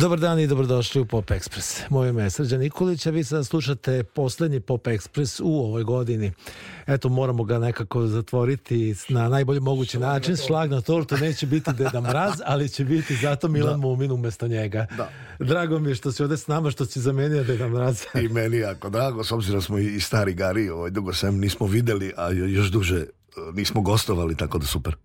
Dobar dan i dobrodošli u Pop Express. Moje ime je Srđan Nikolić, a vi sada slušate posljednji Pop Express u ovoj godini. Eto, moramo ga nekako zatvoriti na najbolji mogući način. Na Šlag na tortu neće biti Deda Mraz, ali će biti zato Milan da. Mumin umjesto njega. Drago mi je što si ovdje s nama, što si zamenio Deda Mraz. I meni jako drago, s obzirom smo i stari gari, ovaj, dugo sem nismo vidjeli, a još duže e, nismo gostovali, tako da super.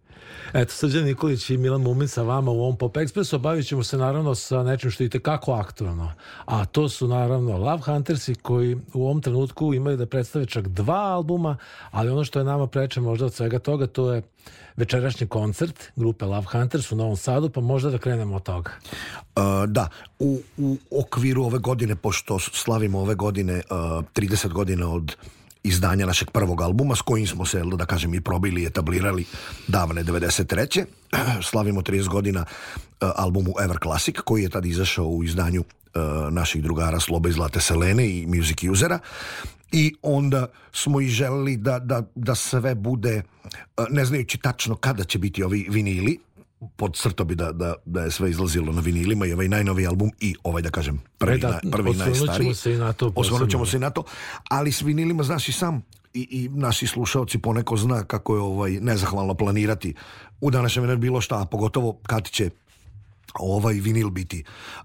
Eto, Srđan Nikolić i Milan Mumin sa vama u ovom Pop Expressu. Bavit ćemo se naravno sa nečim što je itekako aktualno. A to su naravno Love Huntersi koji u ovom trenutku imaju da predstave čak dva albuma, ali ono što je nama preče možda od svega toga, to je večerašnji koncert grupe Love Hunters u Novom Sadu, pa možda da krenemo od toga. E, da, u, okviru ove godine, pošto slavimo ove godine uh, e, 30 godina od izdanja našeg prvog albuma s kojim smo se, da kažem, i probili i etablirali davne 93. Slavimo 30 godina e, albumu Ever Classic koji je tad izašao u izdanju e, naših drugara Slobe i Zlate Selene i Music Usera i onda smo i želili da, da, da sve bude e, ne znajući tačno kada će biti ovi vinili podcrto bi da, da, da je sve izlazilo na vinilima i ovaj najnoviji album i ovaj da kažem prvi, da, najstariji se ćemo se i na to ali s vinilima znaš i sam i, i naši slušalci poneko zna kako je ovaj nezahvalno planirati u današnjem vremenu bilo šta a pogotovo kad će ovaj vinil biti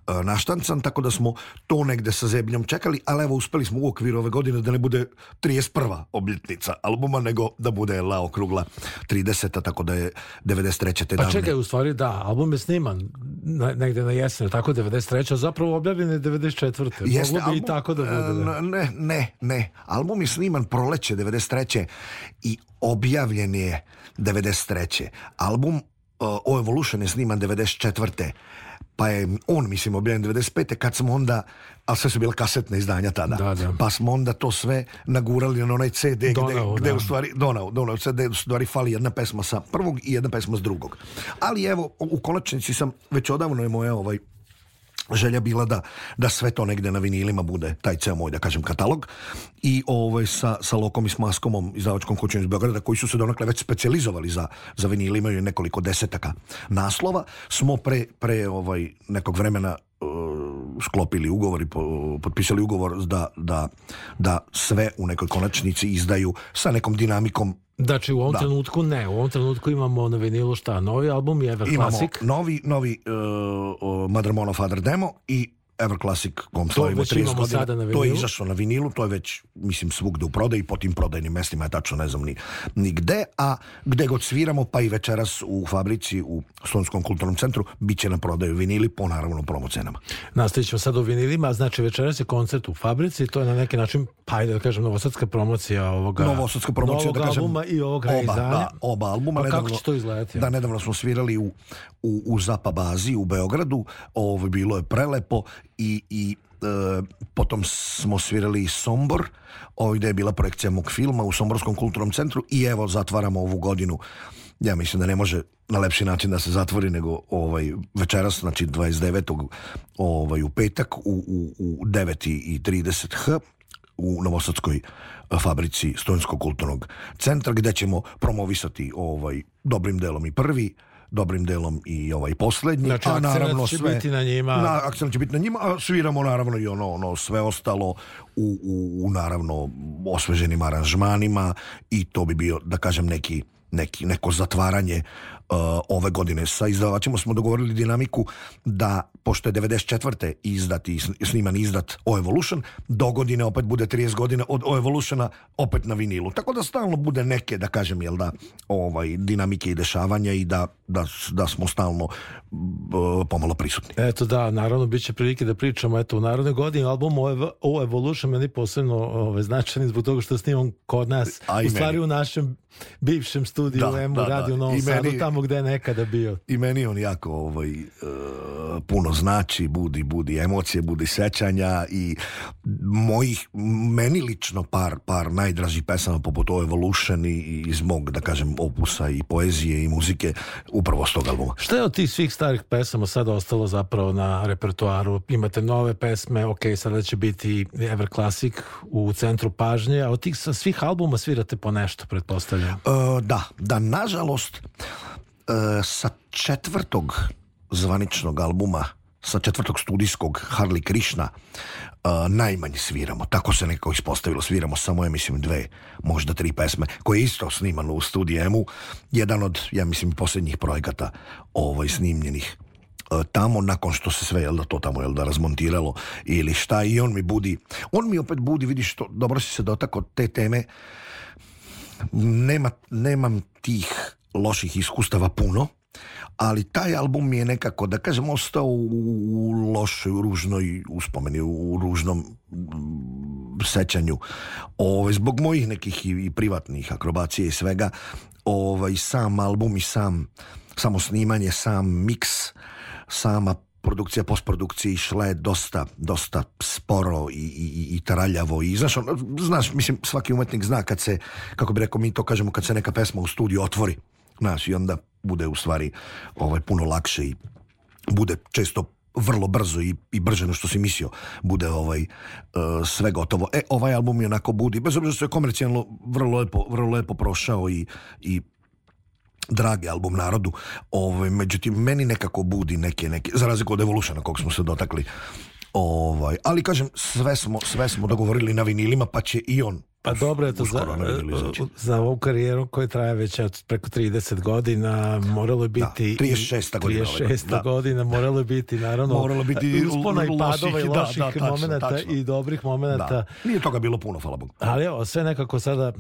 e, naštancan, tako da smo to negde sa zebljom čekali, ali evo uspeli smo u okviru ove godine da ne bude 31. obljetnica albuma, nego da bude la okrugla 30. tako da je 93. te Pa čekaj, u stvari da, album je sniman negde na jesen, tako 93. zapravo objavljen je 94. Jeste, Moglo bi i tako da e, bude. Ne, ne, ne. Album je sniman proleće 93. i objavljen je 93. Album o Evolution je sniman 94. Pa je on, mislim, objavljen 95. Kad smo onda, a sve su bile kasetne izdanja tada, da, da. pa smo onda to sve nagurali na onaj CD gdje gde, u stvari, Donao, Donau, CD u stvari fali jedna pesma sa prvog i jedna pesma s drugog. Ali evo, u konačnici sam, već odavno je moja ovaj želja bila da, da sve to negde na vinilima bude taj ceo moj, da kažem, katalog i ovaj, sa, sa Lokom i s Maskomom izdavačkom kućom iz Beograda koji su se donakle već specializovali za, za vinil, imaju nekoliko desetaka naslova, smo pre, pre ovaj, nekog vremena e, sklopili ugovor i potpisali ugovor da, da, da sve u nekoj konačnici izdaju sa nekom dinamikom Znači u ovom trenutku ne, u ovom trenutku imamo na ono vinilu šta, novi album i Ever Imamo Classic. novi, novi uh, uh Mother Mono Father Demo i Ever Classic to ima 30 godina. to je izašlo na vinilu, to je već, mislim, svugde u prodaji, po tim prodajnim mestima, je tačno ne znam ni, ni gde, a gde god sviramo, pa i večeras u fabrici u Slonskom kulturnom centru, bit će na prodaju vinili po naravno promo cenama. Nastavit ćemo sad o vinilima, znači večeras je koncert u fabrici, to je na neki način, pa ajde da kažem, novosadska promocija ovoga, novosadska promocija, novog da kažem, albuma i ovoga oba, da, oba albuma. Pa nedavno, kako će to Da, nedavno smo svirali u, u, u Zapa u Beogradu, ovo bilo je prelepo i, i e, potom smo svirali Sombor, ovdje je bila projekcija mog filma u Somborskom kulturnom centru i evo zatvaramo ovu godinu. Ja mislim da ne može na lepši način da se zatvori nego ovaj večeras, znači 29. Ovaj, u petak u, u, u h u Novosadskoj fabrici Stojinskog kulturnog centra gdje ćemo promovisati ovaj dobrim delom i prvi dobrim delom i ovaj posljednji. Znači, naravno će sve, biti na njima. Na, akcent će biti na njima, a sviramo naravno i ono, ono sve ostalo u, u, u naravno osveženim aranžmanima i to bi bio, da kažem, neki neki, neko zatvaranje E, ove godine. Sa izdavačima smo dogovorili dinamiku da, pošto je 94. izdat i sniman izdat O Evolution, do godine opet bude 30 godina od O Evolutiona opet na vinilu. Tako da stalno bude neke, da kažem, jel da, ovaj, dinamike i dešavanja i da, da, da smo stalno uh, pomalo prisutni. Eto da, naravno, bit će prilike da pričamo eto, u narodnoj godini. Album O, o Evolution meni posebno ovaj, značajan zbog toga što snimam kod nas, A u stvari u našem bivšem studiju u radio da. Novom Sadu, tamo tamo gde je nekada bio. I meni on jako ovaj, e, puno znači, budi, budi emocije, budi sećanja i mojih, meni lično par, par najdražih pesama poput o Evolution i iz mog, da kažem, opusa i poezije i muzike upravo s tog albuma. Šta je od tih svih starih pesama Sada ostalo zapravo na repertuaru Imate nove pesme, ok, sada će biti Ever Classic u centru pažnje, a od tih svih albuma svirate po nešto, pretpostavljam. E, da, da, nažalost, E, sa četvrtog zvaničnog albuma sa četvrtog studijskog Harley Krishna e, najmanje sviramo. Tako se nekako ispostavilo. Sviramo samo, ja mislim, dve, možda tri pesme, koje je isto snimano u studijemu. Jedan od, ja mislim, posljednjih projekata ovaj, snimljenih e, tamo nakon što se sve jel da to tamo jel da razmontiralo ili šta i on mi budi on mi opet budi vidiš što dobro si se dotakao te teme nema nemam tih loših iskustava puno, ali taj album mi je nekako, da kažem, ostao u lošoj, u ružnoj uspomeni, u ružnom mm, sećanju. Ove, ovaj, zbog mojih nekih i, privatnih akrobacije i svega, ovaj, sam album i sam, samo snimanje, sam miks, sama produkcija, postprodukcija išla je dosta, dosta sporo i, i, i traljavo i znaš, on, znaš, mislim, svaki umetnik zna kad se, kako bi rekao, mi to kažemo kad se neka pesma u studiju otvori nas i onda bude u stvari ovaj, puno lakše i bude često vrlo brzo i, i brže no što si mislio bude ovaj eh, sve gotovo. E, ovaj album je onako budi, bez obzira što je komercijalno vrlo lepo, vrlo lepo prošao i, i dragi album narodu, ovaj, međutim meni nekako budi neke, neke, za razliku od Evolutiona kog smo se dotakli, ovaj, ali kažem, sve smo, sve smo dogovorili na vinilima, pa će i on pa dobro je to za, za ovu karijeru koja traje već od preko 30 godina, moralo je biti... Da, 36. godina. 36. Da. godina, moralo je biti naravno moralo biti e, uspona i padova i loših da, da, momenata i dobrih momenata. Nije toga bilo puno, hvala Bogu. Ali evo, sve nekako sada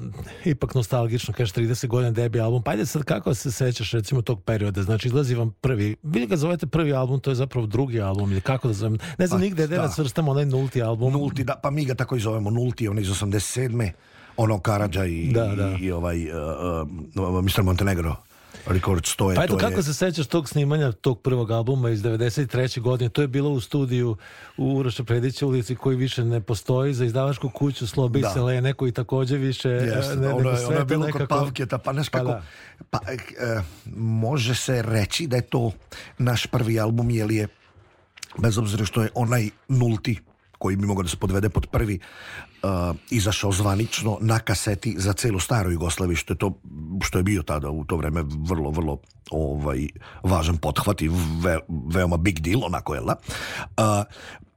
ipak nostalgično, kaže 30 godina debi album. Pa ajde sad kako se sećaš recimo tog perioda, znači izlazi vam prvi, vi ga zovete prvi album, to je zapravo drugi album ili kako da zovem, ne znam pa, nigde da, da svrstamo onaj nulti album. Nulti, da, pa mi ga tako i zovemo nulti, on iz 87 ono Karadža i, da, i ovaj, uh, e, e, Mr. Montenegro. Rekord stoje. Pa eto, to kako je... se sećaš tog snimanja, tog prvog albuma iz 93. godine, to je bilo u studiju u Uroša Predića ulici koji više ne postoji, za izdavačku kuću Slobi da. Selene koji takođe više yes, e, ne, ono, je ono bilo nekako... kod Pavketa, pa, pa kako, pa, može se reći da je to naš prvi album, li je bez obzira što je onaj nulti koji bi mogao da se podvede pod prvi uh, izašao zvanično na kaseti za celu staru Jugoslaviju, što je to, što je bio tada u to vreme vrlo, vrlo ovaj, važan pothvat i ve, veoma big deal, onako, jel da?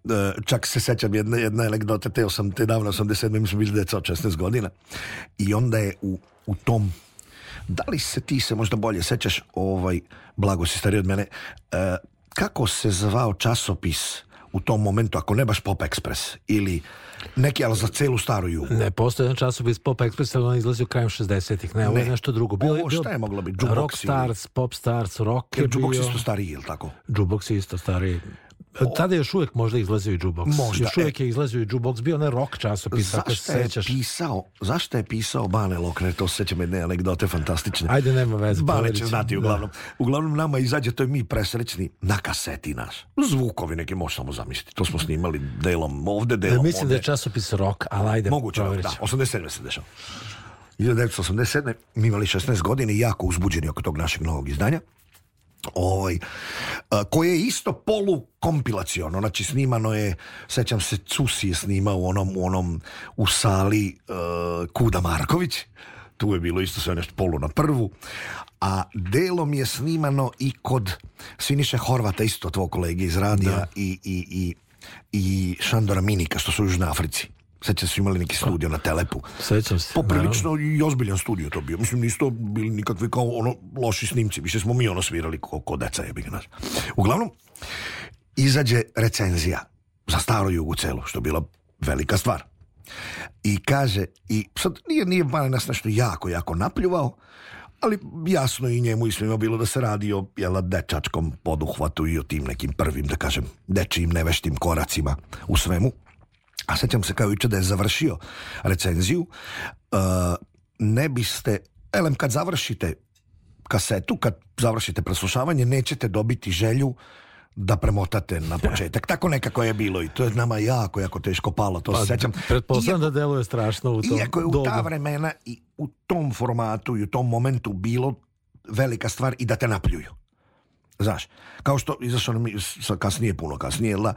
Uh, čak se sećam jedna jedna teo sam te davno 87, mi smo bili deca od 16 godina i onda je u, u tom da li se ti se možda bolje sećaš ovaj, blago si stariji od mene e, kako se zvao časopis u tom momentu, ako ne baš Pop Express ili neki, ali za celu staru jugu. Ne, postoje jedan časopis Pop Express, ali on u krajem 60-ih. Ne, ovo je nešto drugo. Bilo, ovo šta je moglo biti? Rock Stars, Pop Stars, Rock je isto stariji, ili tako? Jukebox isto stariji. Tada još uvijek možda izlazio i jukebox. Možda. Još uvijek e. je izlazio i jukebox. Bio onaj rock časopis, ako se sećaš. Pisao, zašto je pisao Bane Lokner? To sećam jedne anegdote fantastične. Ajde, nema veze. Bane će znati uglavnom. Da. Uglavnom nama izađe, to je mi presrećni na kaseti naš. Zvukovi neki možemo samo zamisliti. To smo snimali delom ovde, delom ovde. Mislim da je časopis rock, ali ajde. Moguće, da. 87. se dešava. 1987. mi imali 16 godine i jako uzbuđeni oko tog našeg novog izdanja ovaj, koje je isto polu znači snimano je, sećam se, Cusi je snimao u onom, u onom, u sali Kuda Marković, tu je bilo isto sve nešto polu na prvu, a delom je snimano i kod Siniše Horvata, isto tvoj kolege iz radija i, i, i, i Šandora Minika, što su u Južnoj Africi. Sećam se imali neki studio na Telepu. Sećam se. Poprilično i ozbiljan studio to bio. Mislim, nisu to bili nikakvi kao ono loši snimci. Više smo mi ono svirali ko, ko deca je nas. Uglavnom, izađe recenzija za staro jugu celu, što je bila velika stvar. I kaže, i sad nije, nije van nas nešto jako, jako napljuvao, ali jasno i njemu i svima bilo da se radi o jela, dečačkom poduhvatu i o tim nekim prvim, da kažem, dečijim neveštim koracima u svemu a sećam se kao juče da je završio recenziju, e, ne biste, elem kad završite kasetu, kad završite preslušavanje, nećete dobiti želju da premotate na početak. Tako nekako je bilo i to je nama jako, jako teško palo, to pa, Pretpostavljam da deluje strašno u tom Iako je dobu. u ta vremena i u tom formatu i u tom momentu bilo velika stvar i da te napljuju. Znaš, kao što izašao sa kasnije, puno kasnije, la,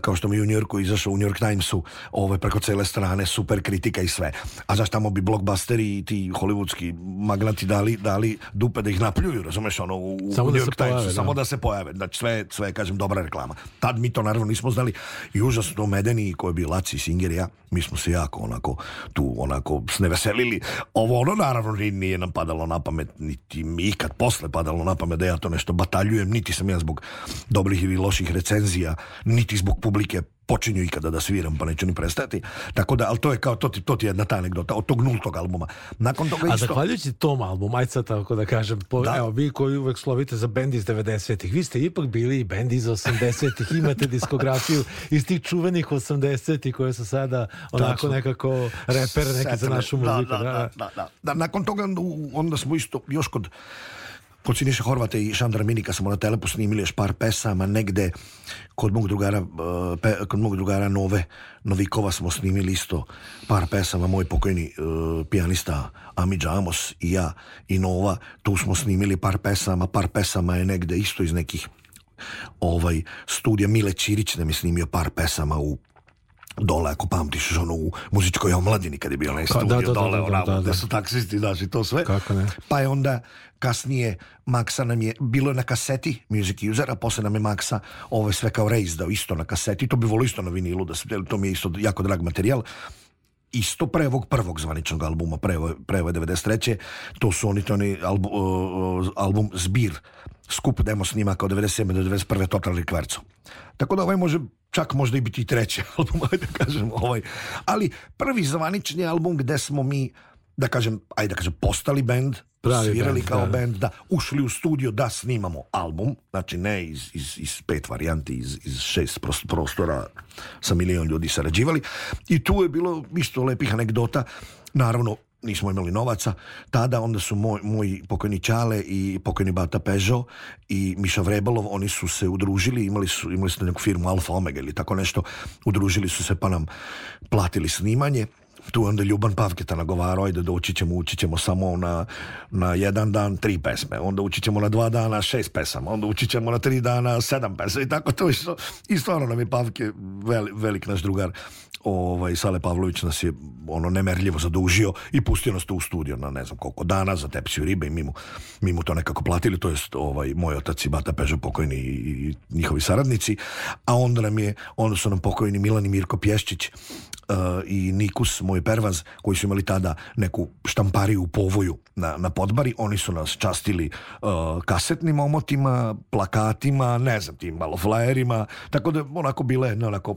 kao što mi u Njorku izašao u New York Timesu ove, preko cele strane, super kritika i sve. A znaš, tamo bi blockbusteri i ti hollywoodski magnati dali, dali dupe da ih napljuju, razumeš, ono, u, samo u New York Timesu, samo da. se pojave. Znači, sve, sve, kažem, dobra reklama. Tad mi to naravno nismo znali i užasno medeni koji bi Laci Singer ja, mi smo se jako onako tu onako sneveselili. Ovo ono naravno nije nam padalo na pamet, niti mi kad posle padalo na pamet da ja to nešto bataljujem niti sam ja zbog dobrih ili loših recenzija, niti zbog publike počinju ikada da sviram, pa neću ni prestati. Tako da, ali to je kao, to ti, to ti je jedna ta anegdota od tog nultog albuma. Nakon toga A zahvaljujući tom albumu, ajde sad tako da kažem, po, evo, vi koji uvek slovite za bend iz 90-ih, vi ste ipak bili i bend iz 80-ih, imate diskografiju iz tih čuvenih 80-ih koje su sada onako nekako reper neki za našu muziku. Da da, da, da, da, Nakon toga onda smo isto još kod kod Siniše Horvata i Šandra Minika smo na telepu snimili još par pesama negde kod mog drugara, eh, pe, kod mog drugara Nove Novikova smo snimili isto par pesama moj pokojni uh, pijanista Amidž Amos i ja i Nova tu smo snimili par pesama par pesama je negde isto iz nekih ovaj studija Mile Čirić nam je snimio par pesama u dole, ako pamtiš ono u muzičkoj omladini kad je bio onaj studio da, da, dole, da, da, su taksisti, daži to sve. Pa je onda kasnije maksa nam je, bilo je na kaseti Music User, a posle nam je Maxa ovo ovaj sve kao reizdao isto na kaseti, to bi volio isto na vinilu, da se, to mi je isto jako drag materijal isto pre ovog prvog zvaničnog albuma, pre, pre 93. To su oni, to oni album Zbir, skup demo snimaka od 97. do 91. Total Requerco. Tako da ovaj može čak možda i biti treći album, ajde da kažem ovaj. Ali prvi zvanični album gde smo mi, da kažem, ajde da kažem, postali band, svirali kao da. band, da, ušli u studio da snimamo album, znači ne iz, iz, iz pet varijanti, iz, iz šest prostora sa milion ljudi sarađivali i tu je bilo isto lepih anegdota, naravno nismo imali novaca, tada onda su moj, moji pokojni Čale i pokojni Bata Pežo i Miša Vrebalov, oni su se udružili, imali su, imali su neku firmu Alfa Omega ili tako nešto, udružili su se pa nam platili snimanje tu onda Ljuban Pavketa nagovarao, ajde da ćemo, učit ćemo samo na, na jedan dan tri pesme, onda učit ćemo na dva dana šest pesama, onda učit ćemo na tri dana sedam pesama i tako to što I stvarno nam je Pavke, velik, velik naš drugar, ovaj, Sale Pavlović nas je ono nemerljivo zadužio i pustio nas tu u studio na ne znam koliko dana za tepsiju ribe i mi mu, mi mu to nekako platili, to je ovaj, moj otac i bata Pežo pokojni i, njihovi saradnici, a onda nam je, onda su nam pokojni Milan i Mirko Pješčić E, i Nikus, moj pervaz, koji su imali tada neku štampariju u povoju na, na podbari, oni su nas častili e, kasetnim omotima, plakatima, ne znam, tim malo flajerima, tako da onako bile jedna onako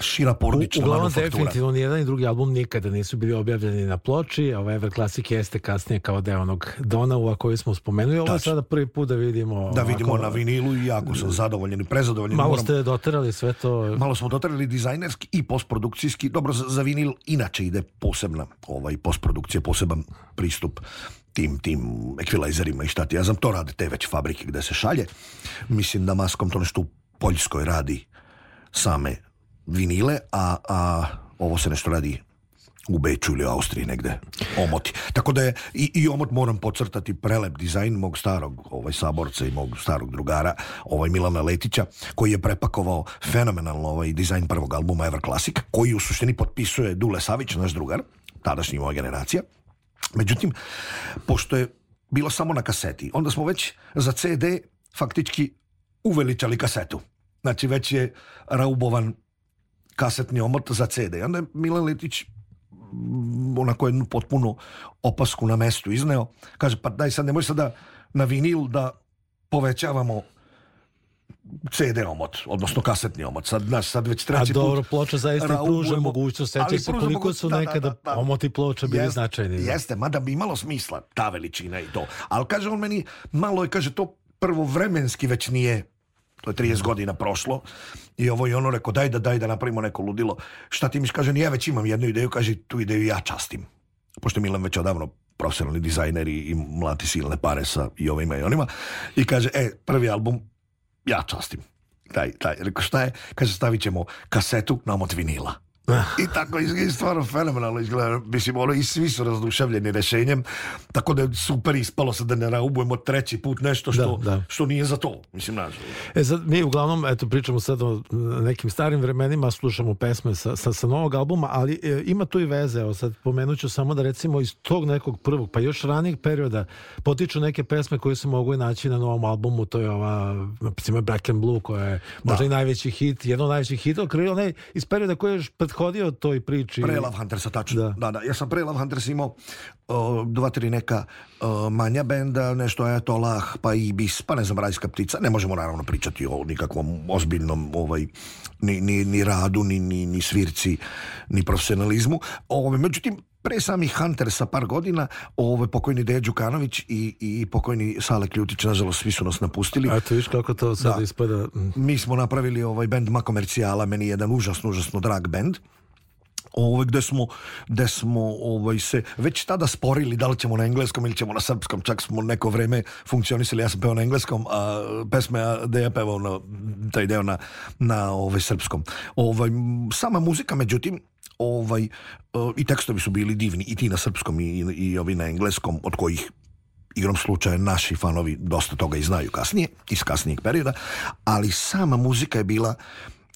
Šira porodična Uglavnom, definitivno, nijedan i drugi album nikada nisu bili objavljeni na ploči, a ovaj Ever Classic jeste kasnije kao deo onog Donau-a koji smo spomenuli. Ovo je sada prvi put da vidimo... Da vidimo na vinilu i jako sam zadovoljen i prezadovoljen. Malo ste doterali sve to... Malo smo doterali dizajnerski i postprodukcijski. Dobro, za, vinil inače ide posebna ovaj, postprodukcija, poseban pristup tim, tim ekvilajzerima i šta ti ja znam, to rade te već fabrike gde se šalje. Mislim da Maskom to nešto u Poljskoj radi same vinile, a, a ovo se nešto radi u Beču ili Austriji negde omoti. Tako da je i, omot moram podcrtati prelep dizajn mog starog ovaj saborca i mog starog drugara ovaj Milana Letića koji je prepakovao fenomenalno ovaj dizajn prvog albuma Ever Classic koji u suštini potpisuje Dule Savić, naš drugar, tadašnji moja generacija. Međutim, pošto je bilo samo na kaseti, onda smo već za CD faktički uveličali kasetu. Znači već je raubovan kasetni omot za CD. I onda je Milan Litić mm, onako jednu potpunu opasku na mestu izneo. Kaže, pa daj sad, nemoj sada na vinil da povećavamo CD omot, odnosno kasetni omot. Sad, znaš, sad već treći put... A dobro, ploča zaista pruža mogućnost. Sjeća se koliko su da, nekada da, omoti ploča bili značajni. Jeste, mada bi imalo smisla ta veličina i to. Ali kaže on meni, malo je, kaže, to prvo vremenski već nije to je 30 godina prošlo i ovo i ono rekao daj da daj da napravimo neko ludilo šta ti miš kaže ja već imam jednu ideju kaže tu ideju ja častim pošto Milan već odavno profesionalni dizajner i, mlati silne pare sa i ovima i onima i kaže e prvi album ja častim Daj daj. rekao šta je kaže stavit ćemo kasetu na omot vinila i tako izgleda, stvarno fenomenalno izgleda. Mislim, ono i svi su razduševljeni rešenjem Tako da je super ispalo se da ne raubujemo treći put nešto što, da, što nije za to. Mislim, E sad, mi uglavnom, eto, pričamo sad o nekim starim vremenima, slušamo pesme sa, sa, sa novog albuma, ali e, ima tu i veze. Evo sad, pomenut ću samo da recimo iz tog nekog prvog, pa još ranijeg perioda potiču neke pesme koje se mogu i naći na novom albumu. To je ova, recimo Black and Blue, koja je možda da. i najveći hit, jedno od najvećih hitova, ne iz perioda koji je pa, prethodio toj priči. Pre Love Huntersa, tačno. Da. da, Ja sam pre Love Hunters imao uh, dva, tri neka manja benda, nešto lah pa i Bis, pa ne znam, Rajska ptica. Ne možemo naravno pričati o nikakvom ozbiljnom ovaj, ni, ni, ni radu, ni, ni, ni svirci, ni profesionalizmu. Ovo, međutim, pre samih Hunter sa par godina, ovo pokojni Deja Đukanović i, i pokojni Sale Kljutić, nažalost, svi su nas napustili. kako to sad da. ispada? Mi smo napravili ovaj band Makomercijala, meni je jedan užasno, užasno drag band Ove, gde smo, gde smo ovaj, se već tada sporili da li ćemo na engleskom ili ćemo na srpskom, čak smo neko vreme funkcionisali, ja sam peo na engleskom, a pesme a da je pevao na, taj deo na, na ovaj, srpskom. Ovaj, sama muzika, međutim, ovaj, eh, i tekstovi su bili divni, i ti na srpskom i, i, ovi na engleskom, od kojih igrom slučaja naši fanovi dosta toga i znaju kasnije, iz kasnijeg perioda, ali sama muzika je bila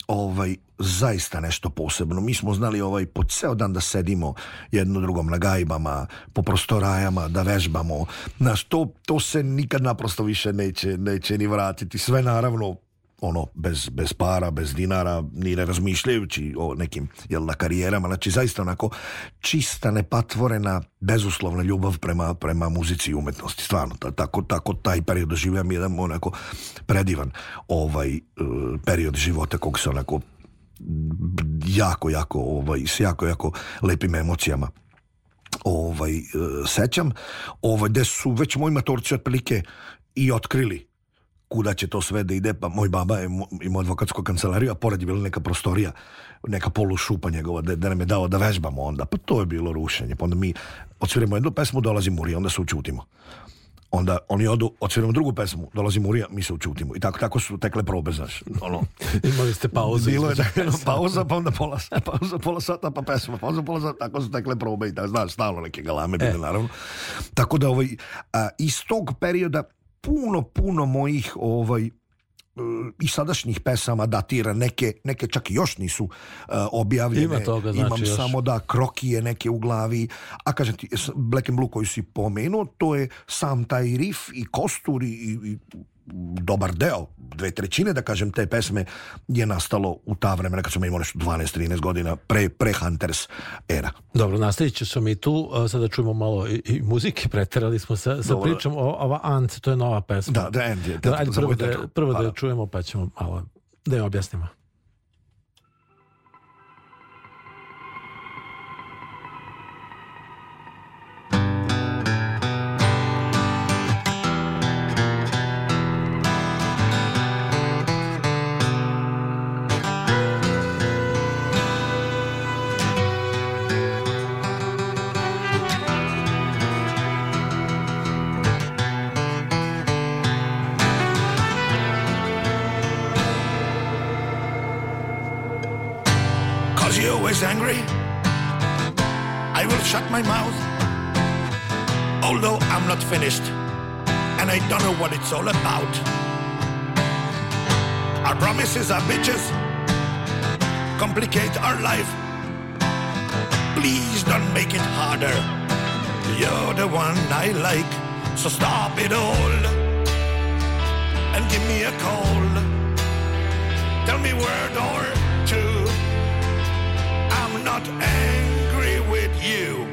ovaj zaista nešto posebno. Mi smo znali ovaj po ceo dan da sedimo jedno drugom na gajbama, po prostorajama, da vežbamo. to, to se nikad naprosto više neće, neće ni vratiti. Sve naravno ono bez, bez para, bez dinara ni ne razmišljajući o nekim jel, na karijerama, znači zaista onako čista, nepatvorena, bezuslovna ljubav prema, prema muzici i umetnosti stvarno, tako, tako taj period doživljam jedan onako predivan ovaj e, period života kog se onako jako, jako ovaj, s jako, jako lepim emocijama ovaj, e, sećam ovaj, gde su već moji matorci otprilike i otkrili kuda će to sve da ide, pa moj baba je imao advokatsku kancelariju, a pored je bila neka prostorija, neka polušupa njegova, da, da nam je dao da vežbamo onda, pa to je bilo rušenje, pa onda mi odsviramo jednu pesmu, dolazi Muri, onda se učutimo. Onda oni odu, odsviramo drugu pesmu, dolazi Murija, mi se učutimo. I tako, tako su tekle probe, znaš. Ono. Imali ste pauzu. Bilo je pauza, pa onda pola, pauza, pola sata, pa pesma, pauza, pola sata, tako su tekle probe i tako, znaš, stalno neke galame e. naravno. Tako da, ovaj, a, iz tog perioda, puno, puno mojih ovaj, e, i sadašnjih pesama datira neke, neke čak i još nisu e, objavljene. Ima toga, znači Imam samo da krokije neke u glavi. A kažem ti, Black and Blue koju si pomenuo, to je sam taj riff i kostur i, i dobar deo, dve trećine da kažem te pesme je nastalo u ta vremena kad smo imali 12-13 godina pre, pre Hunters era. Dobro, nastavit ćemo mi tu, sada čujemo malo i, i muzike, preterali smo se sa pričom o ova Ant, to je nova pesma. Da, da, prvo, da, čujemo pa ćemo malo da objasnimo. angry, I will shut my mouth. Although I'm not finished, and I don't know what it's all about. Our promises are bitches, complicate our life. Please don't make it harder. You're the one I like, so stop it all and give me a call. Tell me where door. you.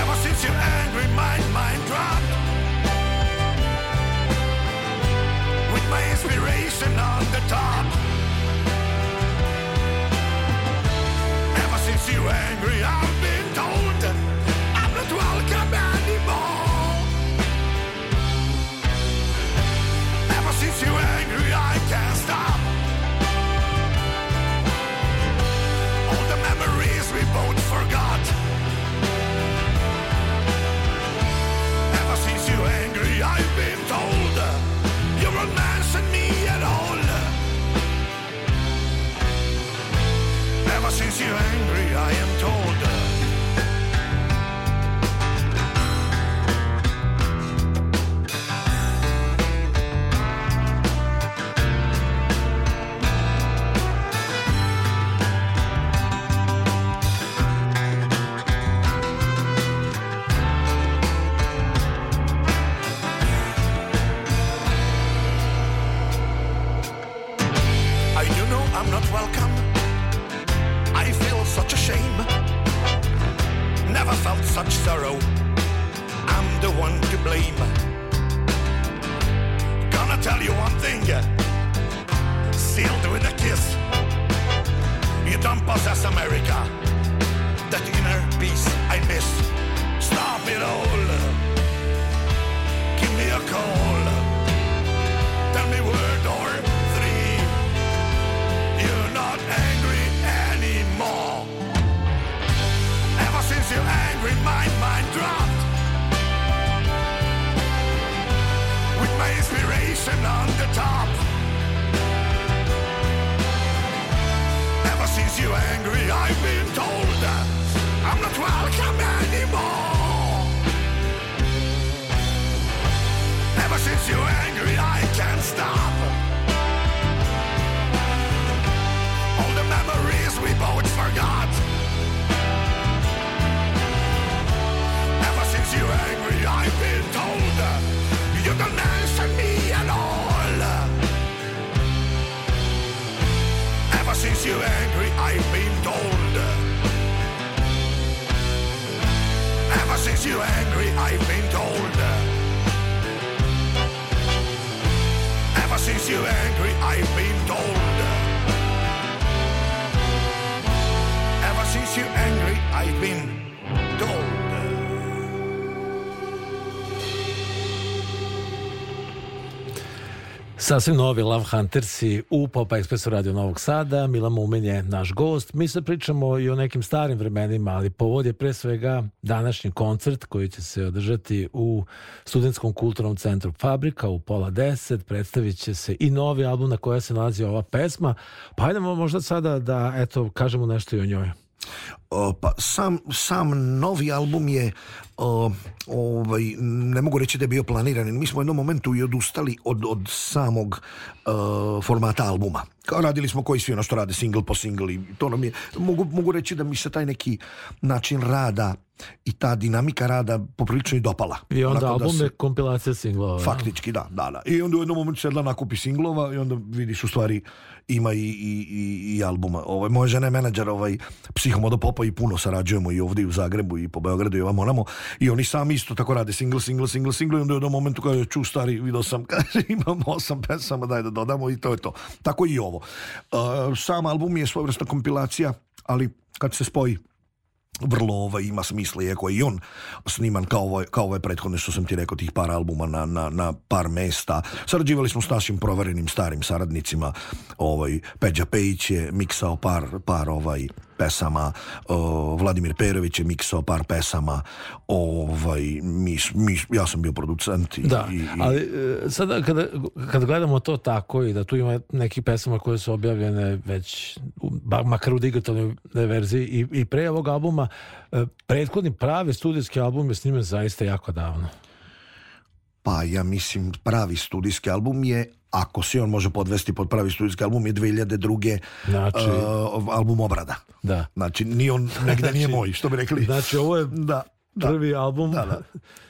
Ever since your angry mind, mind dropped. With my inspiration on the top. Ever since you angry, I've been. I've been told. Sasvim novi Love Hunters u Pop Expressu Radio Novog Sada. Mila Mumin je naš gost. Mi se pričamo i o nekim starim vremenima, ali povod je pre svega današnji koncert koji će se održati u Studentskom kulturnom centru Fabrika u pola deset. Predstavit će se i novi album na koja se nalazi ova pesma. Pa hajdemo možda sada da eto, kažemo nešto i o njoj pa sam, sam novi album je ovaj, ne mogu reći da je bio planiran mi smo u jednom momentu i odustali od, od samog formata albuma kao radili smo koji svi ono što rade single po single i to nam je mogu, mogu reći da mi se taj neki način rada i ta dinamika rada poprilično i dopala. I onda album se... je kompilacija singlova. Faktički, da, da, da. I onda u jednom momentu sedla nakupi singlova i onda vidiš u stvari ima i, i, i, i albuma. Ovaj, moja žena je menadžer ovaj, Psihomodo Popa i puno sarađujemo i ovdje u Zagrebu i po Beogradu i ovamo onamo. I oni sami isto tako rade single, single, single, single i onda je do momentu je ču stari, video sam, kaže imam osam pesama, daj da dodamo i to je to. Tako i ovo. Uh, sam album je svojvrstna kompilacija, ali kad se spoji vrlo ovaj, ima smisla, iako je i on sniman kao ovaj, kao ovaj prethodne što sam ti rekao, tih par albuma na, na, na par mesta. Sarađivali smo s našim proverenim starim saradnicima, ovaj, Peđa Pejić je miksao par, par ovaj, pesama, Vladimir Perović je miksao par pesama, ovaj, mi, mi, ja sam bio producent. I, da, ali e, sada kada, kada gledamo to tako i da tu ima neki pesama koje su objavljene već, makar u digitalnoj verziji i, i pre ovog albuma, e, prethodni pravi studijski album je snimen zaista jako davno pa ja mislim pravi studijski album je ako se on može podvesti pod pravi studijski album je 2002. Znači, uh, album Obrada. Da. Znači, ni on nije znači- moj, što bi rekli. Znači, ovo je da, prvi album. Da, da.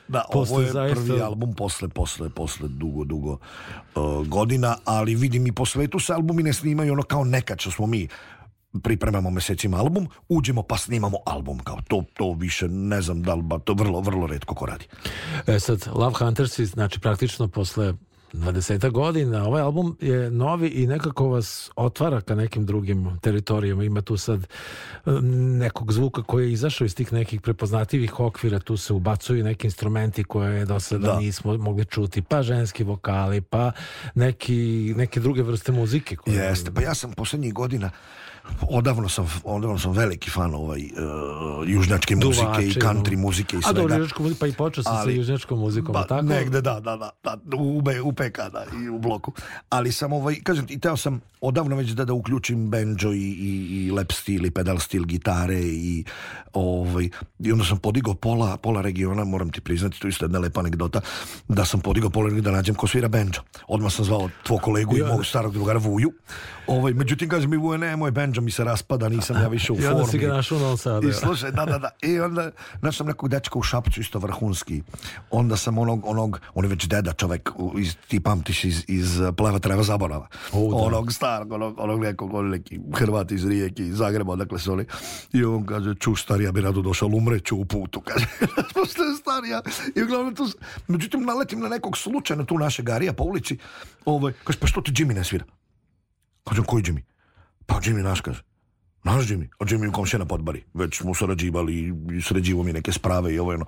da ovo je zaista... prvi album posle, posle, posle dugo, dugo eh, godina, ali vidim i po svetu se albumi ne snimaju ono kao nekad što smo mi pripremamo mjesecima album, uđemo pa snimamo album. Kao to, to više ne znam da li, to vrlo, vrlo redko ko radi. E sad, Love Hunters, znači praktično posle 20 godina, ovaj album je novi i nekako vas otvara ka nekim drugim teritorijama. Ima tu sad e, nekog zvuka koji je izašao iz tih nekih prepoznatljivih okvira, tu se ubacuju neki instrumenti koje do sada da. nismo mogli čuti, pa ženski vokali, pa neki, neke druge vrste muzike. Koje... Jeste, pa ja sam posljednjih godina odavno sam, odavno sam veliki fan ovaj, e, južnjačke muzike i country no. muzike i svega. A dobro, pa i počeo sam sa južnjačkom muzikom, ba, tako? Negde, da, da, da, da u, u PK, da, i u bloku. Ali sam, ovaj, kažem, i teo sam odavno već da, da uključim banjo i, i, i lep stil i pedal stil gitare i, ovaj, i onda sam podigao pola, pola regiona, moram ti priznati, to isto jedna lepa anegdota, da sam podigao pola regiona da nađem ko svira banjo. Odmah sam zvao tvoj kolegu i mog starog drugara Vuju. Ovaj, međutim, kaže mi, Vuje ne, moj banjo mi se raspada, nisam ja više u formi. I onda si ga našao na I slušaj, da, da, da. I onda našao nekog dečka u Šapcu, isto vrhunski. Onda sam onog, onog, on je već deda čovek, iz, ti pamtiš iz, iz eh, Pleva Treva Zaborava. onog starog, onog, onog nekog, on neki Hrvat iz Rijeke, iz Zagreba, odakle su oni. I on kaže, ču stari, ja bi rado došao, umreću u putu. Kaže, pošto je starija. I uglavnom tu, međutim, naletim na nekog slučajno tu naše garija po ulici. Ovaj, kaže, pa što ti Jimmy ne svira? Kažem, koji Jimmy? Pa Jimmy naš kaže. Naš Jimmy. A Jimmy u komšena podbari. Već smo surađivali i sređivo mi neke sprave i ovo ono.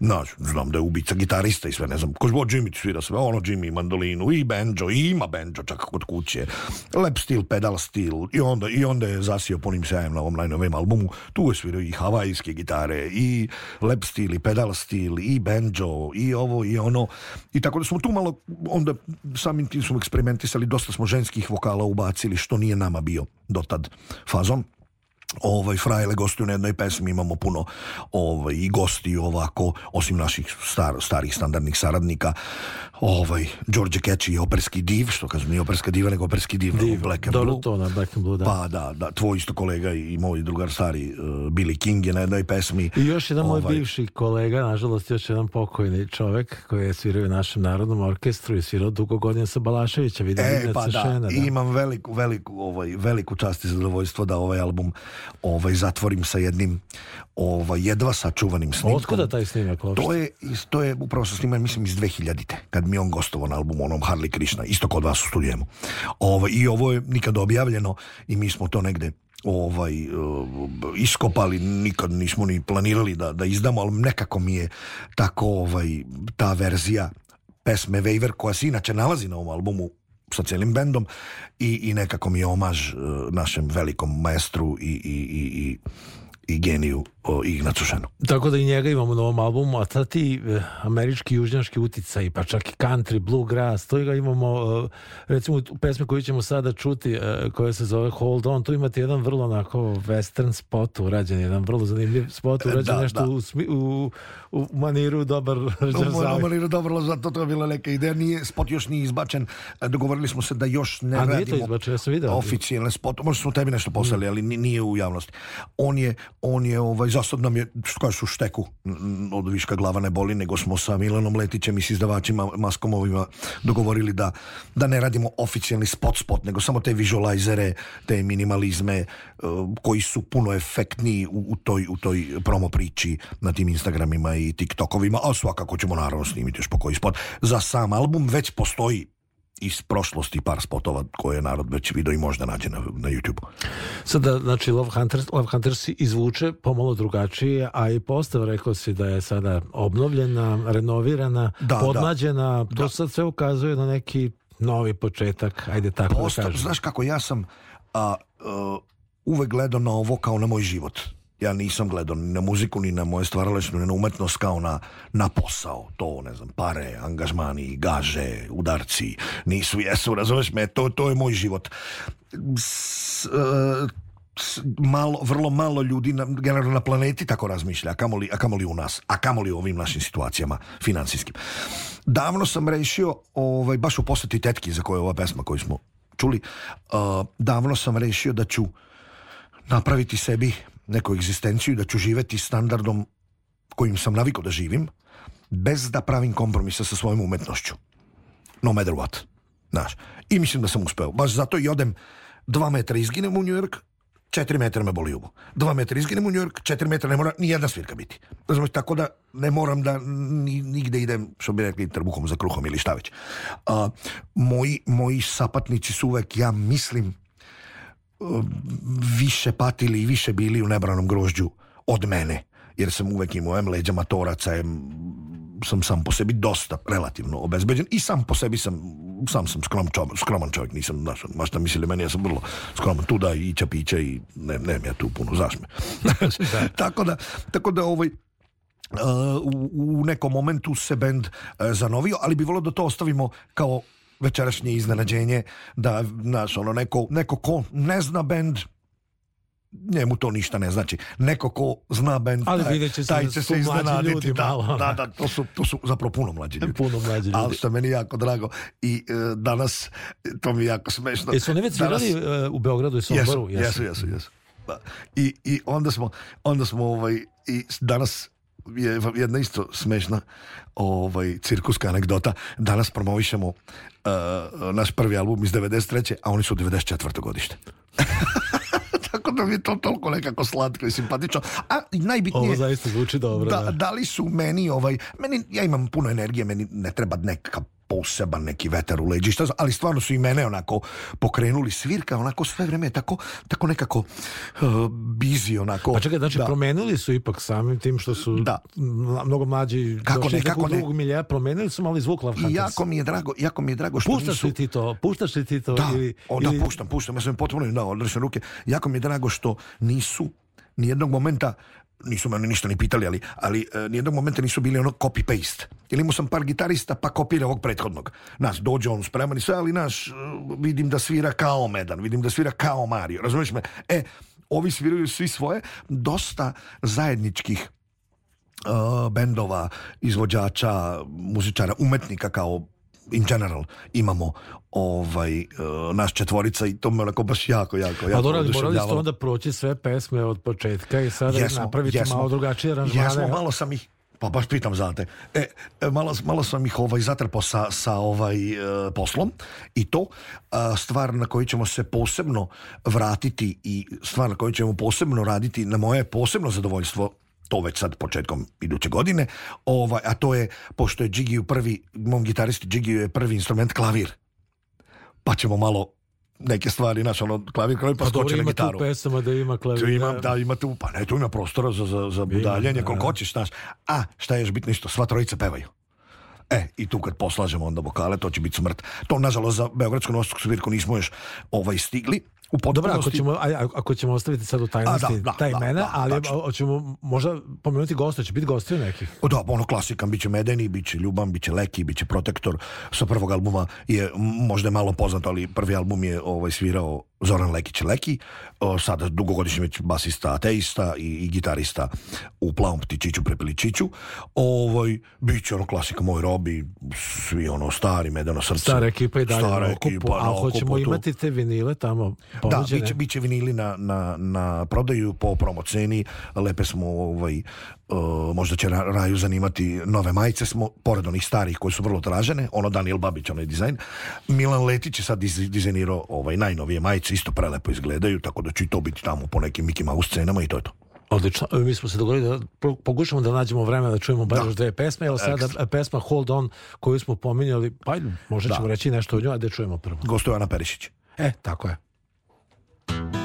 Znaš, znam da je ubica gitarista i sve, ne znam, ko zbog Jimmy svira sve, ono Jimmy mandolinu i banjo, i ima banjo čak kod kuće, lep stil, pedal stil, i onda, i onda je zasio punim sjajem na ovom najnovijem albumu, tu je svirao i havajske gitare, i lep stil, i pedal stil, i banjo, i ovo, i ono, i tako da smo tu malo, onda samim tim smo eksperimentisali, dosta smo ženskih vokala ubacili, što nije nama bio dotad fazom, ovaj frajle gostuju na jednoj pesmi imamo puno ovaj i gosti ovako osim naših star, starih standardnih saradnika ovaj, Đorđe Keći je operski div, što kažem, nije operska diva, nego operski div, div ono, Black and Blue. to na Black da. Pa da, da, tvoj isto kolega i moj drugar stari uh, Billy King je na jednoj pesmi. I još jedan ovaj, moj bivši kolega, nažalost još jedan pokojni čovek koji je svirao u našem narodnom orkestru i svirao dugo godina sa Balaševića, vidim e, šena, pa da. imam veliku, veliku, ovaj, veliku čast i zadovoljstvo da ovaj album ovaj, zatvorim sa jednim ovaj, jedva sačuvanim snimkom. Otkuda taj snimak? To je, to je upravo sa snimanjem, mislim, iz 2000-te, kad kad mi on gostovo na albumu onom Harley Krishna, isto kod vas u studijemu. Ovaj, I ovo je nikad objavljeno i mi smo to negde ovaj e, iskopali nikad nismo ni planirali da, da izdamo ali nekako mi je tako ovaj ta verzija pesme Waver koja se inače nalazi na ovom albumu sa celim bendom i, i nekako mi je omaž e, našem velikom maestru i, i, i, i geniju o Tako da i njega imamo na ovom albumu, a sad ti e, američki južnjaški uticaj, pa čak i country, bluegrass, to ga imamo, e, recimo u pesmi koju ćemo sada čuti, e, koja se zove Hold On, tu imate jedan vrlo onako western spot urađen, jedan vrlo zanimljiv spot urađen, nešto U, u, maniru dobar U maniru dobar, zato to je bila neka ideja, nije, spot još nije izbačen, dogovorili smo se da još ne a radimo. Nije to izbačen, ja sam vidio. Oficijalne spot, možda smo tebi nešto poslali, ali nije u javnosti. On je, on je ovaj, zasad je, što su šteku od viška glava ne boli, nego smo sa Milanom Letićem i s izdavačima Maskomovima dogovorili da, da ne radimo oficijalni spot spot, nego samo te visualizere, te minimalizme e, koji su puno efektniji u, u toj, u toj promo priči na tim Instagramima i TikTokovima, a svakako ćemo naravno snimiti još po koji spot. Za sam album već postoji iz prošlosti par spotova koje je narod već video i možda nađe na, na YouTube. Sada, znači, Love Hunters, Love Hunters izvuče pomalo drugačije, a i postav rekao si da je sada obnovljena, renovirana, da, podmlađena, da. to sad sve ukazuje na neki novi početak, ajde tako postav, da kažem. Znaš kako, ja sam a, a, uvek gledao na ovo kao na moj život ja nisam gledao ni na muziku, ni na moje stvaralaštvo, ni na umetnost kao na, na posao. To, ne znam, pare, angažmani, gaže, udarci, nisu, jesu, razumeš me, to, to je moj život. malo, vrlo malo ljudi na, generalno na planeti tako razmišlja, a kamoli, a kamoli u nas, a kamoli u ovim našim situacijama financijskim. Davno sam rešio, ovaj, baš u posjeti tetki za koje je ova pesma koju smo čuli, uh, davno sam rešio da ću napraviti sebi neku egzistenciju da ću živjeti standardom kojim sam navikao da živim, bez da pravim kompromise sa svojom umetnošću. No matter what. Znaš. I mislim da sam uspeo. Baš zato i odem dva metra izginem u New York, četiri metra me boli ubu. Dva metra izginem u New York, četiri metra ne mora ni jedna svirka biti. tako da ne moram da nigde idem, što bi rekli, trbuhom za kruhom ili šta već. A, moji, moji sapatnici su uvek, ja mislim, više patili i više bili u nebranom grožđu od mene jer sam uvek imao em leđa matoraca sam sam po sebi dosta relativno obezbeđen i sam po sebi sam sam sam skrom čovjek, skroman čovjek nisam znaš, ma ono, mislili meni ja sam vrlo skroman tu da i čapića i ne, ne ja tu puno zašme tako da tako da ovaj e, u, nekom momentu se bend e, zanovio, ali bi volio da to ostavimo kao večerašnje iznenađenje da, naš ono, neko, neko ko ne zna bend, njemu to ništa ne znači. Neko ko zna bend, Ali taj, će se, taj će se iznenaditi. da, da, ono. da, to su, to su zapravo puno mlađi ljudi. Puno mlađi ljudi. Ali što je meni jako drago. I e, danas, to mi je jako smešno. Jesu oni već svirali danas... E, u Beogradu i Somboru? Jesu, jesu, jesu. jesu. jesu. I, I onda smo, onda smo ovaj, i danas jedna isto smešna ovaj, cirkuska anegdota. Danas promovišemo eh, naš prvi album iz 93. a oni su 94. godište. Tako da mi je to toliko nekako slatko i simpatično. A najbitnije... Ovo zaista zvuči dobro. Da, li su meni ovaj... Meni, ja imam puno energije, meni ne treba nekakav poseban neki veter u leđi, šta, ali stvarno su i mene onako pokrenuli svirka, onako sve vreme tako, tako nekako uh, busy, onako. Pa čekaj, znači da. promenili su ipak samim tim što su da. mnogo mlađi kako ne, kako ne. milija, promenili su mali zvuk I jako mi je drago, jako mi je drago što puštaš nisu... li ti to, puštaš li ti to? Da, ili, o, da puštam, puštam, ja sam potpuno na odrešen ruke. Jako mi je drago što nisu nijednog momenta nisu me ništa ni pitali, ali, ali e, nijednog momenta nisu bili ono copy-paste. Jer imao sam par gitarista, pa kopira ovog prethodnog. Nas dođe on spreman i sve, ali naš, e, vidim da svira kao Medan, vidim da svira kao Mario, razumiješ me? E, ovi sviraju svi svoje, dosta zajedničkih e, bendova, izvođača, muzičara, umetnika kao in general imamo ovaj, eh, nas četvorica i to me onako baš jako, jako, pa jako A morali ste onda proći sve pesme od početka i sada jesmo, napraviti jesmo, malo drugačije aranžmane. Jesmo, malo sam ih pa baš pitam za te. E, e, malo, malo sam ih ovaj zatrpao sa, sa ovaj eh, poslom i to stvar na koju ćemo se posebno vratiti i stvar na koju ćemo posebno raditi na moje posebno zadovoljstvo to već sad početkom iduće godine, ovaj, a to je, pošto je džigiju prvi, mom gitaristi je prvi instrument klavir, pa ćemo malo neke stvari, znaš, ono, klavir, klavir, pa, pa na gitaru. Tu da ima klavir. Tu ima, da, ima tu, pa ne, tu ima prostora za, za, za budaljenje, koliko hoćeš, znaš. A, šta je još bitno isto, sva trojica pevaju. E, i tu kad poslažemo onda vokale, to će biti smrt. To, nažalost, za Beogradsku nosku svirku nismo još ovaj, stigli, u ako ćemo, aj, ako ćemo ostaviti sad u tajnosti da, da, ta imena, da, ali tačno. možda pomenuti goste, će biti gosti neki. O, da, ono klasikan, bit će Medeni, bit će Ljuban, bit će Leki, bit će Protektor. Sa prvog albuma je možda je malo poznat, ali prvi album je ovaj, svirao Zoran Lekić Leki, o, sada dugogodišnji već basista, ateista i, i gitarista u Plavom ptičiću, prepiličiću. Ovaj, bit će ono klasika Moj Robi, svi ono stari, Medeno srce. Stara ekipa i dalje okupu, hoćemo imati te vinile tamo da, biće, biće vinili na, na, na prodaju po promoceni, lepe smo ovaj, e, možda će Raju zanimati nove majice, smo, pored onih starih koji su vrlo tražene, ono Daniel Babić, onaj dizajn. Milan Letić je sad diz, dizajnirao ovaj, najnovije majice, isto prelepo izgledaju, tako da će i to biti tamo po nekim Mickey Mouse scenama i to je to. Odlično, mi smo se dogovorili da pokušamo da nađemo vremena da čujemo bar još dve pesme, sada pesma Hold On koju smo pominjali, pa možda da. ćemo reći nešto o njoj, a da čujemo prvo. gostova Ana Perišić. E, tako je. Bye.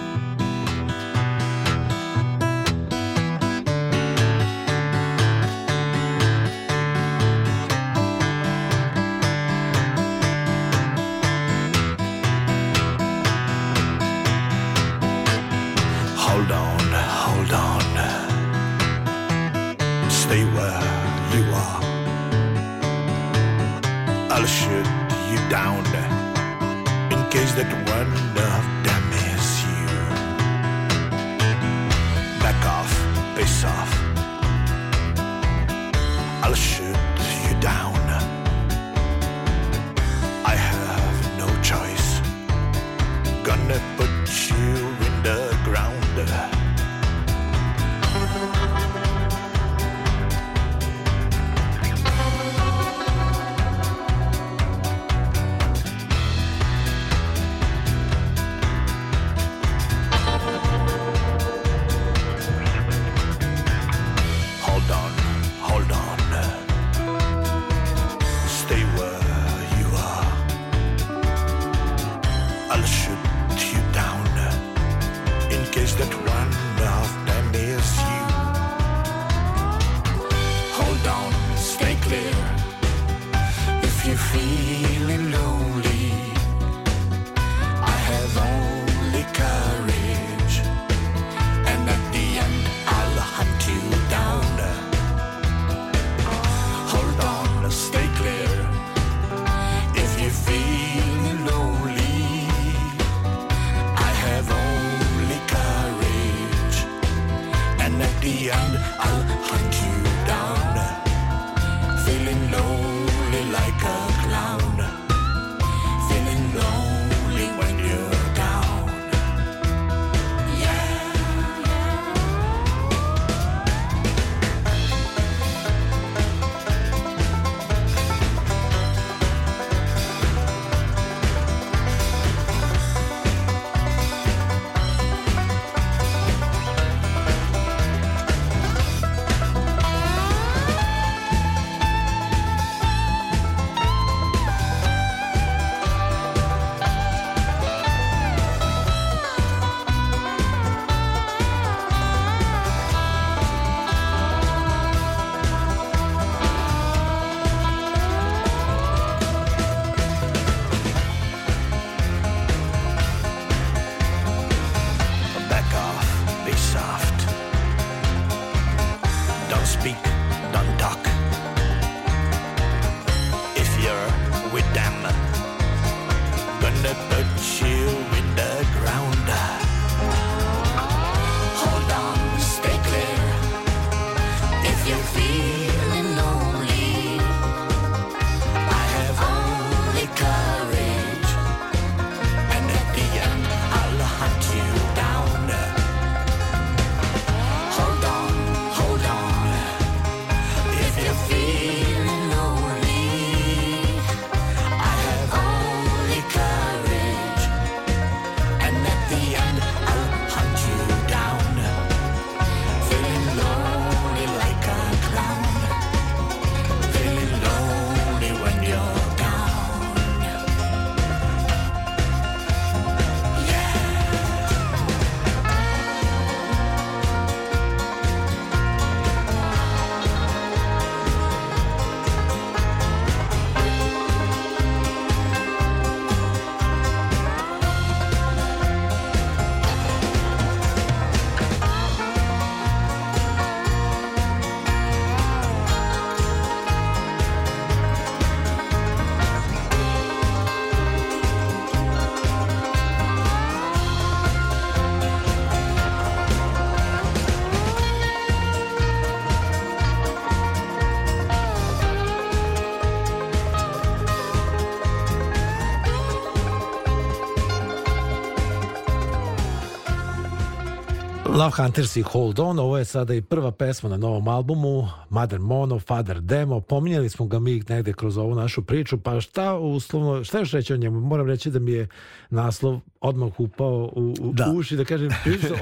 Love Hunters i Hold On, ovo je sada i prva pesma na novom albumu, Mother Mono, Father Demo, pominjali smo ga mi negdje kroz ovu našu priču, pa šta uslovno, šta još reći o njemu? Moram reći da mi je naslov odmah upao u, u da. uši, da kažem,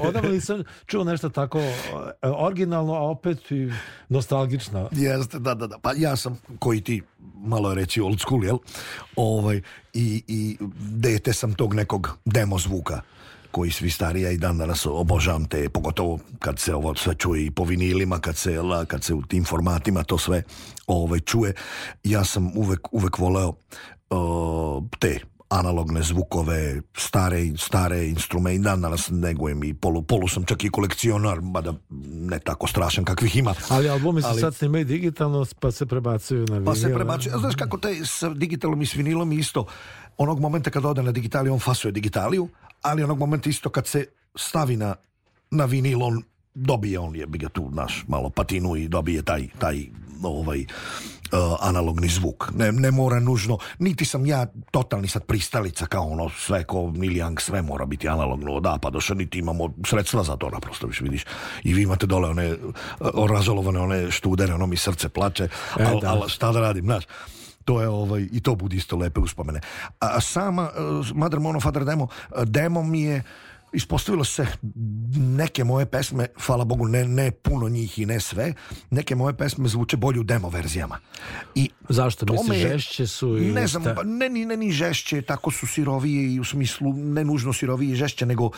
odavno nisam čuo nešto tako eh, originalno, a opet i nostalgično. Jeste, da, da, da, pa ja sam, koji ti, malo reći old school, jel? Ovaj, i, I dete sam tog nekog demo zvuka koji svi starija i dan danas obožavam te, pogotovo kad se ovo sve čuje i po vinilima, kad se, kad se u tim formatima to sve ove, ovaj, čuje. Ja sam uvek, uvek voleo te analogne zvukove, stare, stare instrumente, dan danas negujem i polu, polu sam čak i kolekcionar, mada ne tako strašan kakvih ima. Ali albumi se sad snimaju digitalno, pa se prebacuju na vinil. Pa se prebacuju, znaš kako te s digitalom i s vinilom isto, onog momenta kad ode na digitaliju on fasuje digitaliju, ali onog momenta isto kad se stavi na, na vinil, on dobije on je ga tu naš malo patinu i dobije taj, taj ovaj, eh, analogni zvuk. Ne, ne, mora nužno, niti sam ja totalni sad pristalica kao ono sve ko Miljang, sve mora biti analogno da pa došao niti imamo sredstva za to naprosto više vidiš. I vi imate dole one uh, eh, razolovane one študere, ono mi srce plače, e, ali al, šta da radim, znaš to ovaj, i to budi isto lepe uspomene. A sama e, Mother Mono Father Demo, e, Demo mi je ispostavilo se neke moje pesme, hvala Bogu, ne, ne puno njih i ne sve, neke moje pesme zvuče bolje u demo verzijama. I Zašto? misliš, žešće su? I ne znam, pa ne, ne ni žešće, tako su sirovije i u smislu, ne nužno sirovije i žešće, nego uh,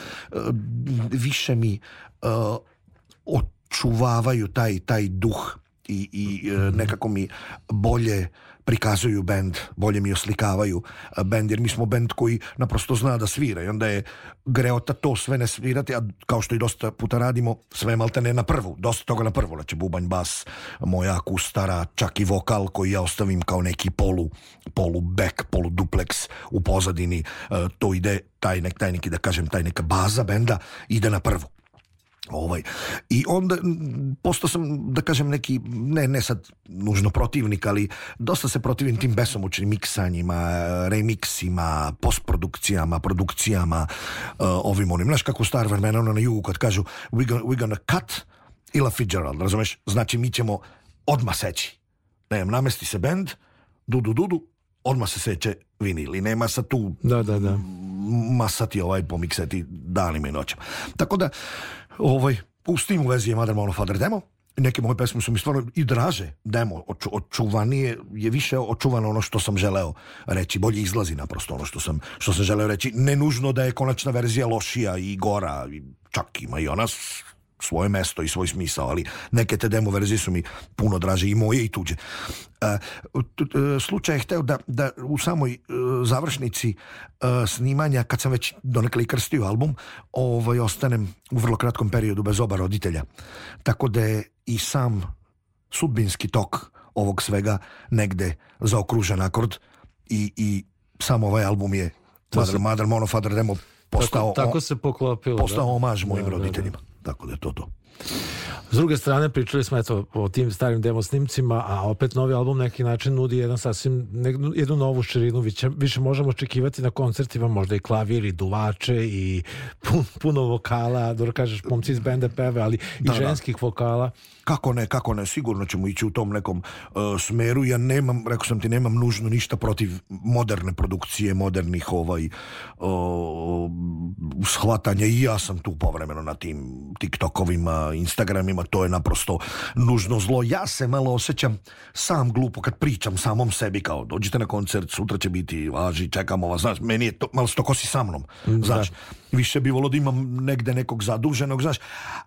više mi uh, očuvavaju taj, taj duh i, i mhm. nekako mi bolje prikazuju bend, bolje mi oslikavaju eh, bend, jer mi smo bend koji naprosto zna da svira i onda je greota to sve ne svirati, a kao što i dosta puta radimo, sve malte ne na prvu, dosta toga na prvu, znači bubanj, bas, moja kustara čak i vokal koji ja ostavim kao neki polu, polu back, polu dupleks u pozadini, eh, to ide taj, nek, taj neki, da kažem, taj neka baza benda ide na prvu. Ovaj. I onda postao sam, da kažem, neki, ne, ne sad nužno protivnik, ali dosta se protivim tim besomučnim miksanjima, remiksima, postprodukcijama, produkcijama, uh, ovim onim. Znaš kako u star ono na jugu kad kažu we gonna, we gonna cut Ila Fitzgerald, razumeš? Znači mi ćemo odma seći. Ne, namesti se bend, dudu, dudu, odma se seće vinil i nema sa tu da, da, da. masati ovaj pomiksati danima i noćem Tako da, Ovaj, s tim u vezi je Mother Father demo. Neke moje pesme su mi stvarno i draže demo. Oču, očuvanije je više očuvano ono što sam želeo reći. Bolje izlazi naprosto ono što sam, što sam želeo reći. Ne nužno da je konačna verzija lošija i gora. Čak ima i ona svoje mesto i svoj smisao, ali neke te demo verzije su mi puno draže i moje i tuđe. E, slučaj je hteo da, da u samoj e, završnici e, snimanja, kad sam već donekle i krstio album, ovaj, ostanem u vrlo kratkom periodu bez oba roditelja. Tako da je i sam sudbinski tok ovog svega negde zaokružen akord i, i sam ovaj album je Mother, Mother, Mono, Father Demo postao, tako, tako se poklopilo, postao omaž mojim roditeljima. Tako da je to to. S druge strane, pričali smo eto, o tim starim demo snimcima, a opet novi album na neki način nudi jedan sasvim, jednu novu širinu, više, možemo očekivati na koncertima, možda i klavir i duvače i pun, puno vokala, dobro kažeš, pomci iz bende peve, ali i ženskih vokala. Kako ne, kako ne, sigurno ćemo ići u tom nekom uh, smeru, ja nemam, rekao sam ti, nemam nužno ništa protiv moderne produkcije, modernih ovaj uh, shvatanja i ja sam tu povremeno na tim TikTokovima, Instagramima, to je naprosto nužno zlo. Ja se malo osjećam sam glupo kad pričam samom sebi kao dođite na koncert, sutra će biti važi, čekamo vas, znaš, meni je to, malo što kosi sa mnom, mm, znaš, više bi volo da imam negde nekog zaduženog, znaš,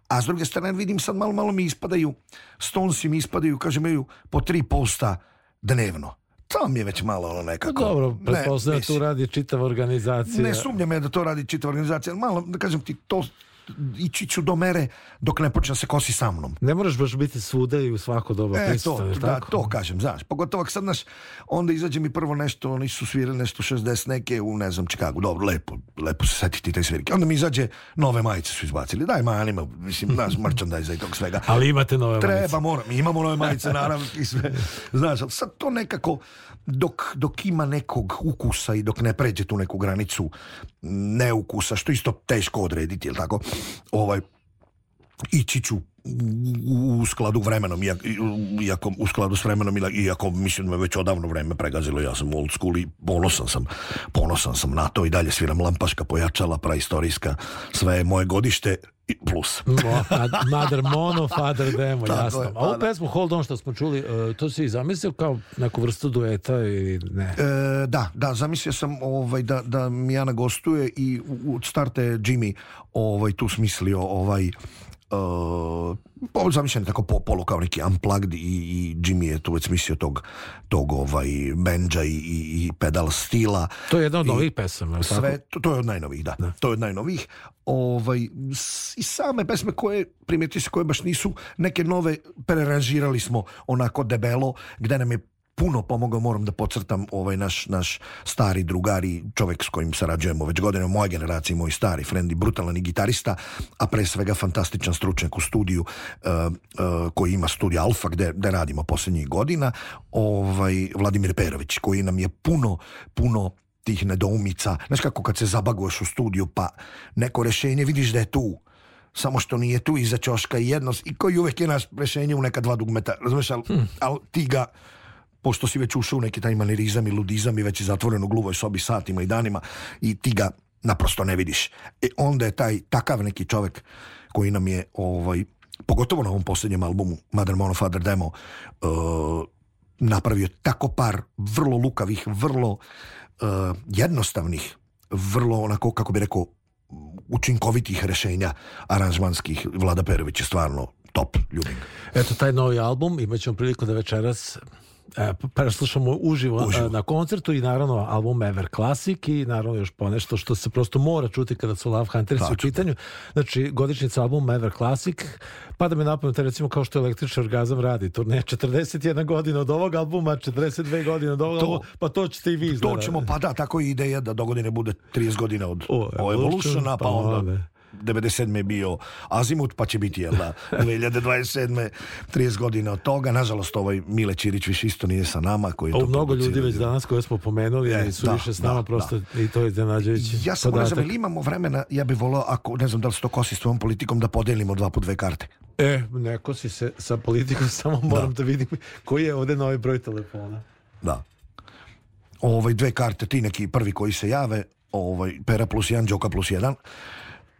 a s druge strane vidim sad malo, malo mi ispadaju, stonsi mi ispadaju, kažem, imaju po tri posta dnevno. To mi je već malo ono nekako. Pa dobro, pretpostavljam da tu radi čitava organizacija. Ne sumnjam ja da to radi čitava organizacija, ali malo, da kažem ti, to ići ću do mere dok ne počne se kosi sa mnom. Ne moraš baš biti svuda i u svako doba e, to, da, to kažem, znaš. Pogotovo ako sad, znaš, onda izađe mi prvo nešto, oni su svirali nešto 60 neke u, ne znam, Čikagu. Dobro, lepo, lepo se setiti te svirke. Onda mi izađe, nove majice su izbacili. Daj, ma, ima, mislim, znaš, merchandise i tog svega. Ali imate nove Treba, majice. Treba, imamo nove majice, naravno, i sve. Znaš, ali sad to nekako, dok, dok ima nekog ukusa i dok ne pređe tu neku granicu neukusa, što isto teško odrediti, jel tako? ovaj, ići ću u, u skladu vremenom, iako u skladu s vremenom, iako mislim me već odavno vreme pregazilo, ja sam old school i ponosan sam, ponosan sam na to i dalje sviram lampaška pojačala, praistorijska, sve je moje godište i plus. Mother Mono, Father Demo, Tako jasno. Je, A pa ovu pesmu Hold On što smo čuli, e, to si i zamislio kao neku vrstu dueta ne? E, da, da, zamislio sam ovaj, da, da Mijana gostuje i od starte Jimmy ovaj, tu smislio ovaj, uh, pa zamišljen tako po, kao neki unplugged i, i Jimmy je tu već smislio tog, tog ovaj benđa i, i, pedal stila. To je jedna od novih pesama. Sve, to, je od najnovih, da. To je od najnovih. Ovaj, I same pesme koje, primjeti se koje baš nisu, neke nove preranžirali smo onako debelo, gde nam je puno pomogao, moram da podcrtam ovaj naš, naš stari drugari čovjek s kojim sarađujemo već godine, moja generacija, moj stari friend i i gitarista, a pre svega fantastičan stručnjak u studiju e, e, koji ima studij Alfa gde, gde radimo posljednjih godina, ovaj, Vladimir Perović koji nam je puno, puno tih nedoumica, znaš kako kad se zabaguješ u studiju pa neko rešenje vidiš da je tu, samo što nije tu iza čoška i jednost i koji uvek je naš rešenje u neka dva dugmeta, razumiješ, ali, hm. al ti ga pošto si već ušao u neki taj manirizam i ludizam i već je zatvoren u gluvoj sobi satima i danima i ti ga naprosto ne vidiš. E onda je taj takav neki čovjek koji nam je ovaj, pogotovo na ovom posljednjem albumu Mother Mono Father Demo uh, napravio tako par vrlo lukavih, vrlo uh, jednostavnih, vrlo onako kako bi rekao učinkovitih rešenja aranžmanskih Vlada Perović je stvarno top ljubim. Eto taj novi album imat ćemo priliku da večeras E, preslušamo uživo, e, uživo, na koncertu i naravno album Ever Classic i naravno još ponešto što se prosto mora čuti kada su Love Hunters Tačno. u pitanju. Znači, godišnjica album Ever Classic, pa da mi napomenete recimo kao što električni orgazam radi, to ne 41 godina od ovog albuma, 42 godine od ovog albuma, pa to ćete i vi. izgledati. ćemo, pa da, tako i ideja da dogodine bude 30 godina od o, Evolutiona, pa, pa onda... 97. bio Azimut, pa će biti, jel da, 2027. 30 godina od toga. Nažalost, ovaj Mile Čirić više isto nije sa nama. Koji mnogo ljudi već danas koje smo pomenuli, e, su više s nama, da, prosto i to je iznenađujući Ja sam imamo vremena, ja bih volao, ako ne znam da li se to kosi s tvojom politikom, da podelimo dva po dve karte. E, ne kosi se sa politikom, samo moram da, vidim koji je ovdje novi broj telefona. Da. ove dve karte, ti neki prvi koji se jave, ovaj, Pera plus jedan, Đoka plus jedan.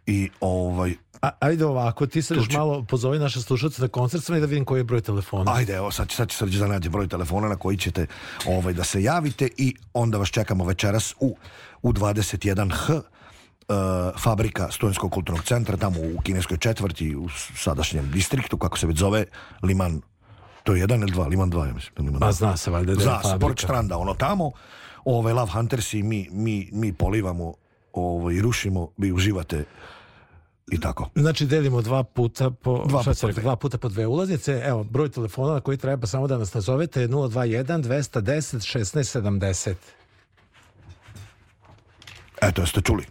I ovaj... A, ajde ovako, ti se još malo pozovi naše slušalce na koncert sam i da vidim koji je broj telefona. Ajde, evo, sad, sad, sad ću da nađem broj telefona na koji ćete ovaj, da se javite i onda vas čekamo večeras u, u 21H e, fabrika Studenskog kulturnog centra tamo u kineskoj četvrti u sadašnjem distriktu, kako se već zove Liman, to je jedan ili dva Liman dva, mislim Liman, zna se valjda za sport stranda, ono tamo ovaj Love Hunters i mi, mi, mi polivamo ovo, ovaj, i rušimo, vi uživate i tako. Znači delimo dva puta po dva, puta, puta, dva puta po dve ulaznice. Evo, broj telefona na koji treba samo da nas nazovete je 021 210 16 70. Eto, ste čuli.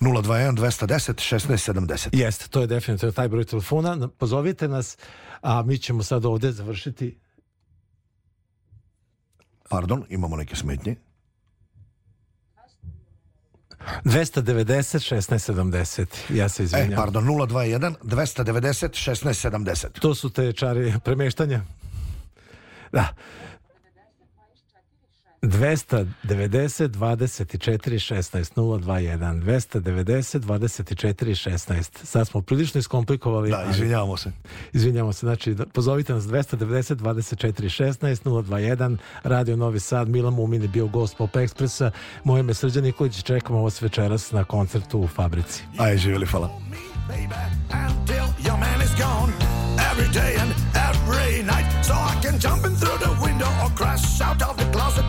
021 210 16 70. Jeste, to je definitivno taj broj telefona. Pozovite nas, a mi ćemo sad ovdje završiti. Pardon, imamo neke smetnje. 290 1670. Ja se e, izvinjam. E, pardon, 021 290 1670. To su te čari premeštanja. Da. 290 24 16 021 290 24 16 Sad smo prilično iskomplikovali Da, izvinjavamo se Izvinjavamo se, znači pozovite nas 290 24 16 021 Radio Novi Sad, Milan Mumin je bio gost Pop Ekspresa Moje ime Srđan Nikolić Čekamo vas večeras na koncertu u Fabrici Aj, živjeli, hvala Every day and every night So I can jump in through the window Or crash out of the closet